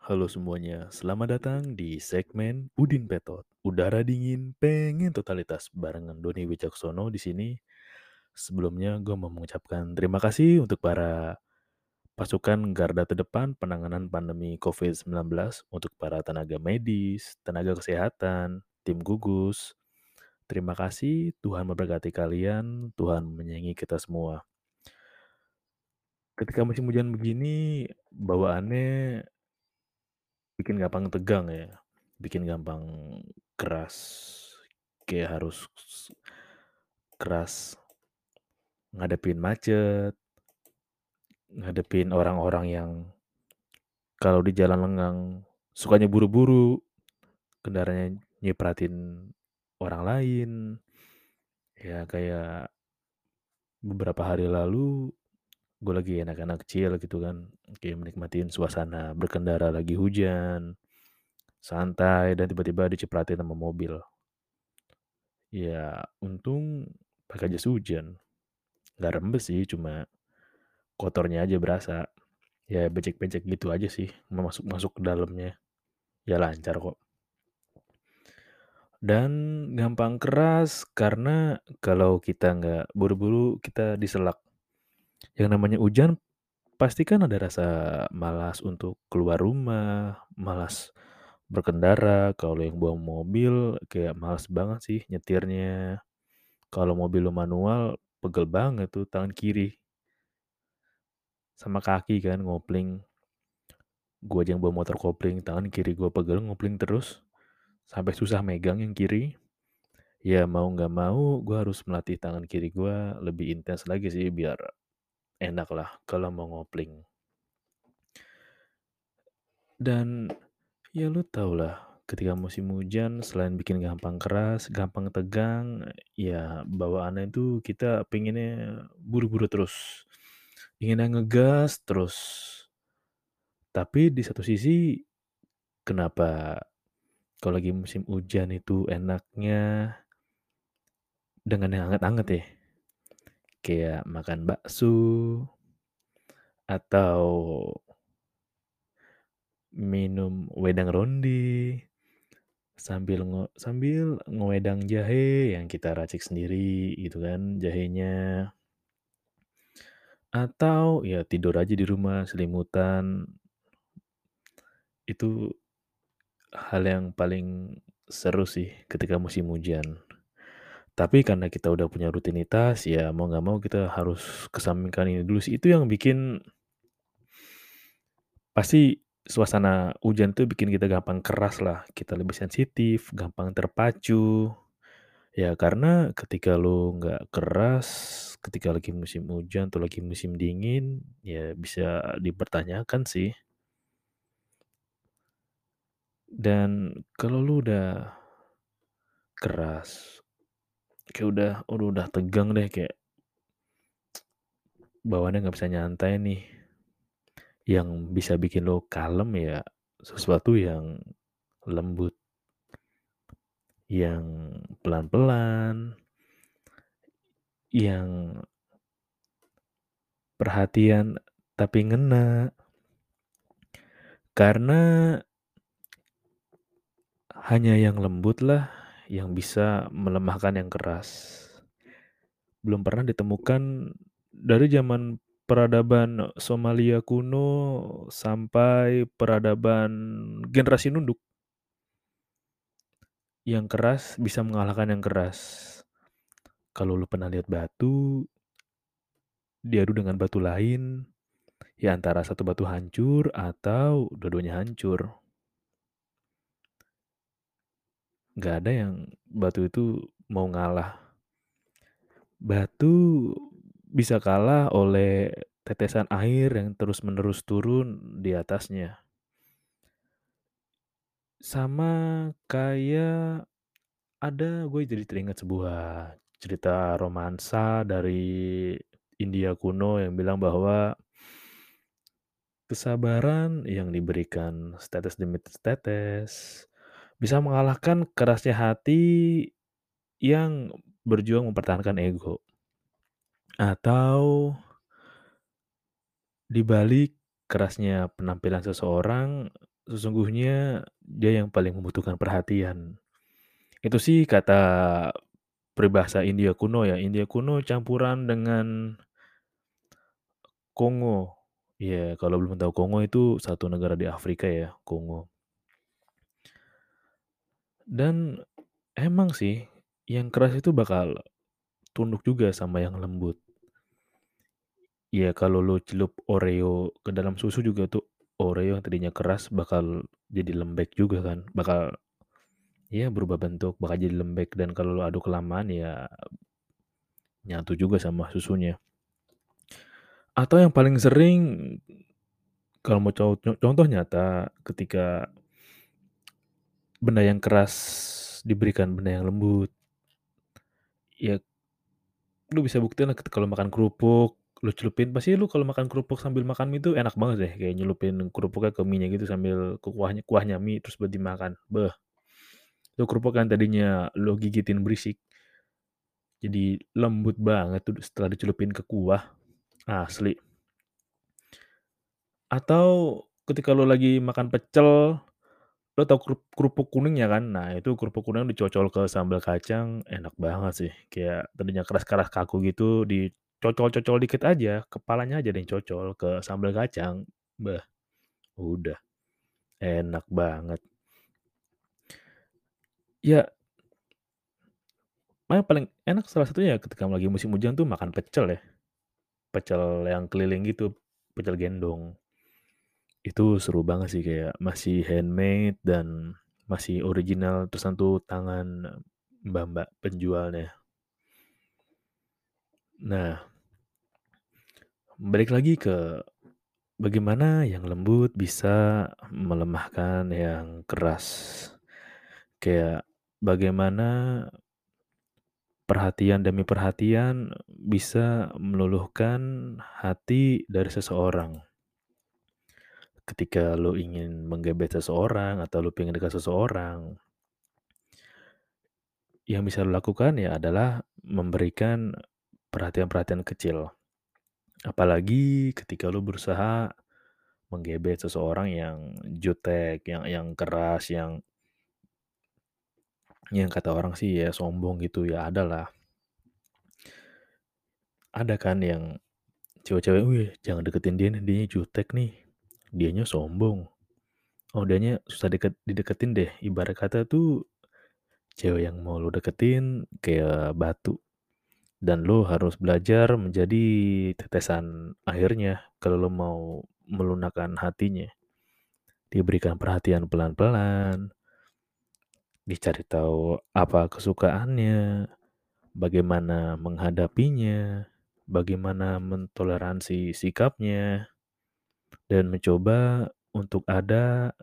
Halo semuanya, selamat datang di segmen Udin Petot. Udara dingin, pengen totalitas barengan Doni Wicaksono di sini. Sebelumnya gue mau mengucapkan terima kasih untuk para pasukan garda terdepan penanganan pandemi COVID-19 untuk para tenaga medis, tenaga kesehatan, tim gugus. Terima kasih, Tuhan memberkati kalian, Tuhan menyayangi kita semua. Ketika musim hujan begini, bawaannya bikin gampang tegang ya, bikin gampang keras, kayak harus keras ngadepin macet, ngadepin orang-orang yang kalau di jalan lengang sukanya buru-buru, kendaraannya nyipratin orang lain. Ya kayak beberapa hari lalu gue lagi anak-anak kecil gitu kan, kayak menikmatin suasana berkendara lagi hujan, santai dan tiba-tiba dicipratin sama mobil. Ya untung pakai jas hujan, nggak rembes sih, cuma kotornya aja berasa. Ya becek-becek gitu aja sih, masuk-masuk ke dalamnya. Ya lancar kok. Dan gampang keras karena kalau kita nggak buru-buru kita diselak. Yang namanya hujan pasti kan ada rasa malas untuk keluar rumah, malas berkendara. Kalau yang bawa mobil kayak malas banget sih nyetirnya. Kalau mobil lo manual pegel banget tuh tangan kiri. Sama kaki kan ngopling. Gue aja yang bawa motor kopling, tangan kiri gue pegel ngopling terus sampai susah megang yang kiri ya mau nggak mau gue harus melatih tangan kiri gue lebih intens lagi sih biar enak lah kalau mau ngopling dan ya lu tau lah ketika musim hujan selain bikin gampang keras gampang tegang ya bawaannya itu kita pengennya buru-buru terus. Inginnya ngegas terus. Tapi di satu sisi kenapa kalau lagi musim hujan itu enaknya dengan yang hangat-hangat ya. Kayak makan bakso atau minum wedang ronde sambil nge sambil ngewedang jahe yang kita racik sendiri gitu kan jahenya. Atau ya tidur aja di rumah selimutan. Itu hal yang paling seru sih ketika musim hujan. Tapi karena kita udah punya rutinitas, ya mau nggak mau kita harus kesampingkan ini dulu sih. Itu yang bikin pasti suasana hujan tuh bikin kita gampang keras lah. Kita lebih sensitif, gampang terpacu. Ya karena ketika lo nggak keras, ketika lagi musim hujan atau lagi musim dingin, ya bisa dipertanyakan sih. Dan kalau lu udah keras, kayak udah udah udah tegang deh kayak bawaannya nggak bisa nyantai nih. Yang bisa bikin lo kalem ya sesuatu yang lembut. Yang pelan-pelan. Yang perhatian tapi ngena. Karena hanya yang lembut lah yang bisa melemahkan yang keras. Belum pernah ditemukan dari zaman peradaban Somalia kuno sampai peradaban generasi nunduk. Yang keras bisa mengalahkan yang keras. Kalau lu pernah lihat batu diadu dengan batu lain, ya antara satu batu hancur atau dua-duanya hancur. Nggak ada yang batu itu mau ngalah. Batu bisa kalah oleh tetesan air yang terus-menerus turun di atasnya. Sama kayak ada gue jadi teringat sebuah cerita romansa dari India kuno yang bilang bahwa kesabaran yang diberikan setetes demi setetes bisa mengalahkan kerasnya hati yang berjuang mempertahankan ego. Atau di balik kerasnya penampilan seseorang, sesungguhnya dia yang paling membutuhkan perhatian. Itu sih kata peribahasa India kuno ya. India kuno campuran dengan Kongo. Ya, kalau belum tahu Kongo itu satu negara di Afrika ya, Kongo. Dan emang sih, yang keras itu bakal tunduk juga sama yang lembut. Ya kalau lo celup Oreo ke dalam susu juga tuh Oreo yang tadinya keras bakal jadi lembek juga kan. Bakal ya berubah bentuk, bakal jadi lembek dan kalau lo aduk kelamaan ya nyatu juga sama susunya. Atau yang paling sering kalau mau contoh, contoh nyata ketika benda yang keras diberikan benda yang lembut. Ya lu bisa buktiin lah lo makan kerupuk, lu celupin pasti lu kalau makan kerupuk sambil makan mie itu enak banget deh kayak nyelupin kerupuknya ke mie gitu sambil ke kuahnya kuahnya mie terus buat dimakan. Beh. Itu kerupuk yang tadinya lo gigitin berisik. Jadi lembut banget tuh setelah dicelupin ke kuah. Asli. Atau ketika lo lagi makan pecel, lo tau kerupuk kuning ya kan? Nah, itu kerupuk kuning dicocol ke sambal kacang, enak banget sih. Kayak tadinya keras-keras kaku gitu, dicocol-cocol dikit aja, kepalanya aja yang cocol ke sambal kacang. Bah, udah. Enak banget. Ya, yang paling enak salah satunya ya ketika lagi musim hujan tuh makan pecel ya. Pecel yang keliling gitu, pecel gendong. Itu seru banget sih kayak masih handmade dan masih original tersentuh tangan mbak-mbak penjualnya. Nah, balik lagi ke bagaimana yang lembut bisa melemahkan yang keras. Kayak bagaimana perhatian demi perhatian bisa meluluhkan hati dari seseorang. Ketika lo ingin menggebet seseorang atau lo pengen dekat seseorang, yang bisa lo lakukan ya adalah memberikan perhatian-perhatian kecil. Apalagi ketika lo berusaha menggebet seseorang yang jutek, yang yang keras, yang yang kata orang sih ya sombong gitu ya adalah ada kan yang cewek-cewek, wih jangan deketin dia nih, dia jutek nih, dianya sombong. Oh dianya susah deket, dideketin deh. Ibarat kata tuh cewek yang mau lo deketin kayak batu. Dan lo harus belajar menjadi tetesan airnya kalau lo mau melunakkan hatinya. Diberikan perhatian pelan-pelan, dicari tahu apa kesukaannya, bagaimana menghadapinya, bagaimana mentoleransi sikapnya, dan mencoba untuk ada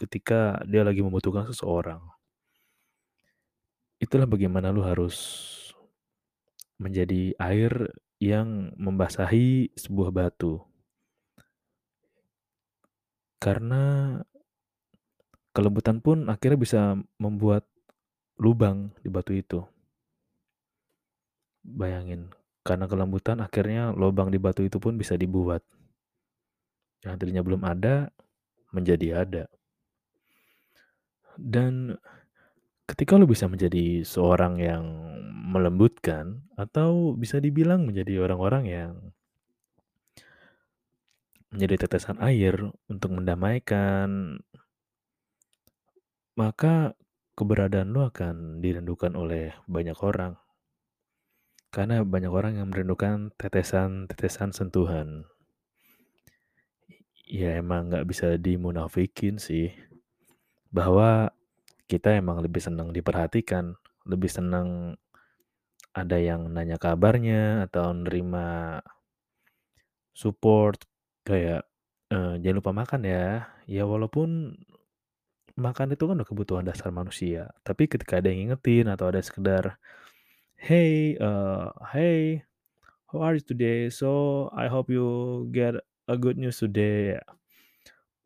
ketika dia lagi membutuhkan seseorang. Itulah bagaimana lu harus menjadi air yang membasahi sebuah batu. Karena kelembutan pun akhirnya bisa membuat lubang di batu itu. Bayangin, karena kelembutan akhirnya lubang di batu itu pun bisa dibuat. Yang tadinya belum ada, menjadi ada. Dan ketika lo bisa menjadi seorang yang melembutkan, atau bisa dibilang menjadi orang-orang yang menjadi tetesan air untuk mendamaikan, maka keberadaan lu akan dirindukan oleh banyak orang. Karena banyak orang yang merindukan tetesan-tetesan sentuhan. Ya emang nggak bisa dimunafikin sih. Bahwa kita emang lebih senang diperhatikan. Lebih senang ada yang nanya kabarnya atau nerima support kayak eh, jangan lupa makan ya. Ya walaupun makan itu kan udah kebutuhan dasar manusia. Tapi ketika ada yang ngingetin atau ada sekedar hey, uh, hey, how are you today? So I hope you get a good news today.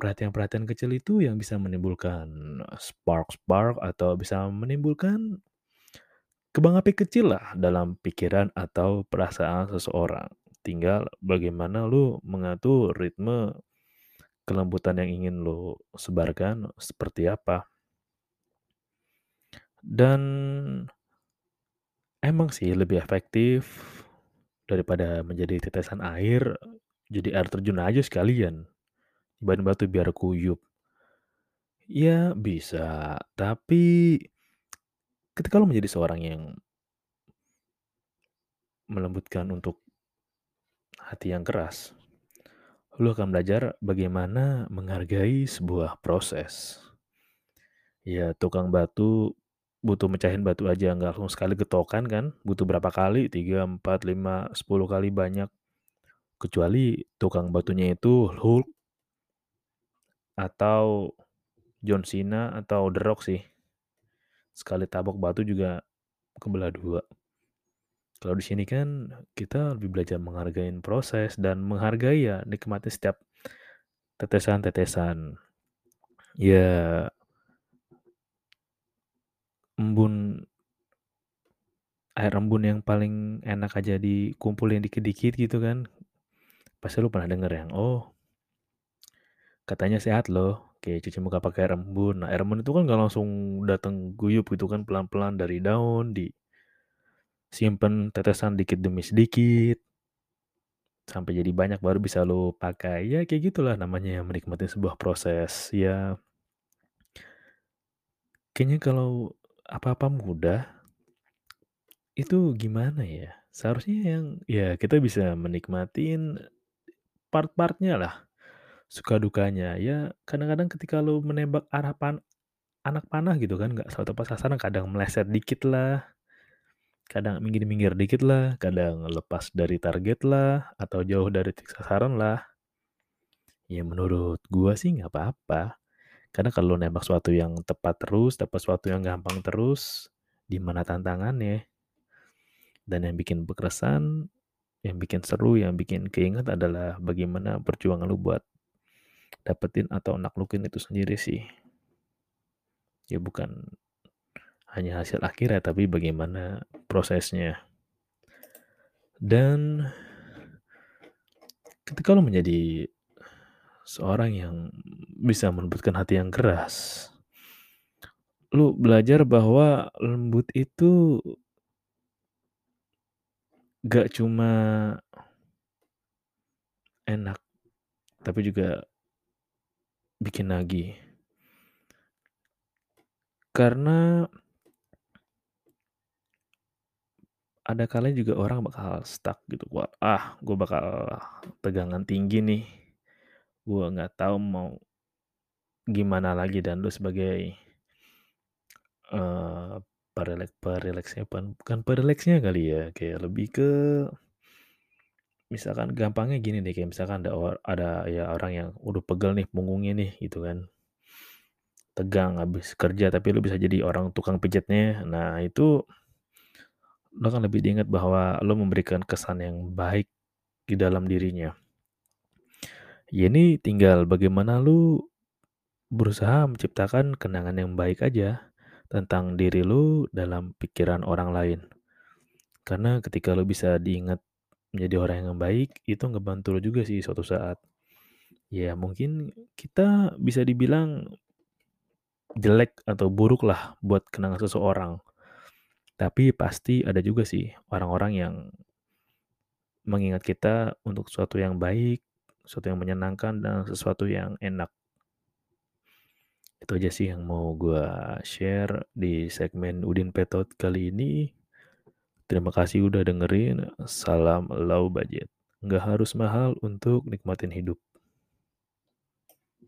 Perhatian-perhatian kecil itu yang bisa menimbulkan spark-spark atau bisa menimbulkan kebang api kecil lah dalam pikiran atau perasaan seseorang. Tinggal bagaimana lu mengatur ritme kelembutan yang ingin lu sebarkan seperti apa. Dan emang sih lebih efektif daripada menjadi tetesan air, jadi air terjun aja sekalian. Ban batu biar kuyup. Ya bisa, tapi ketika lo menjadi seorang yang melembutkan untuk hati yang keras, lo akan belajar bagaimana menghargai sebuah proses. Ya, tukang batu butuh mecahin batu aja nggak langsung sekali getokan kan butuh berapa kali 3, 4, 5, 10 kali banyak kecuali tukang batunya itu Hulk atau John Cena atau The Rock sih. Sekali tabok batu juga kebelah dua. Kalau di sini kan kita lebih belajar menghargai proses dan menghargai ya nikmati setiap tetesan-tetesan. Ya embun air embun yang paling enak aja dikumpulin dikit-dikit gitu kan. Pasti lu pernah denger yang, oh katanya sehat loh, kayak cuci muka pakai air embun. Nah, air embun itu kan gak langsung datang guyup gitu kan, pelan-pelan dari daun, di simpen tetesan dikit demi sedikit, sampai jadi banyak baru bisa lo pakai. Ya kayak gitulah namanya menikmati sebuah proses. Ya kayaknya kalau apa-apa mudah, itu gimana ya, seharusnya yang ya kita bisa menikmatin part-partnya lah, suka dukanya. Ya kadang-kadang ketika lu menembak arah pan anak panah gitu kan, nggak selalu tepat sasaran, kadang meleset dikit lah, kadang minggir-minggir dikit lah, kadang lepas dari target lah, atau jauh dari titik sasaran lah. Ya menurut gua sih nggak apa-apa. Karena kalau nembak sesuatu yang tepat terus, dapat sesuatu yang gampang terus, di mana tantangannya? Dan yang bikin berkesan, yang bikin seru, yang bikin keinget adalah bagaimana perjuangan lu buat dapetin atau naklukin itu sendiri sih. Ya bukan hanya hasil akhirnya, tapi bagaimana prosesnya. Dan ketika lo menjadi seorang yang bisa melembutkan hati yang keras. Lu belajar bahwa lembut itu gak cuma enak, tapi juga bikin nagih. Karena ada kalanya juga orang bakal stuck gitu. Wah, ah, gue bakal tegangan tinggi nih gue nggak tahu mau gimana lagi dan lu sebagai uh, perelek pereleksnya bukan pereleksnya kali ya kayak lebih ke misalkan gampangnya gini deh kayak misalkan ada ada ya orang yang udah pegel nih punggungnya nih gitu kan. Tegang habis kerja tapi lu bisa jadi orang tukang pijatnya. Nah itu lo kan lebih diingat bahwa lo memberikan kesan yang baik di dalam dirinya. Ya ini tinggal bagaimana lu berusaha menciptakan kenangan yang baik aja tentang diri lu dalam pikiran orang lain. Karena ketika lu bisa diingat menjadi orang yang baik, itu ngebantu lu juga sih suatu saat. Ya mungkin kita bisa dibilang jelek atau buruk lah buat kenangan seseorang. Tapi pasti ada juga sih orang-orang yang mengingat kita untuk sesuatu yang baik, sesuatu yang menyenangkan dan sesuatu yang enak. Itu aja sih yang mau gua share di segmen Udin Petot kali ini. Terima kasih udah dengerin. Salam low budget. Nggak harus mahal untuk nikmatin hidup.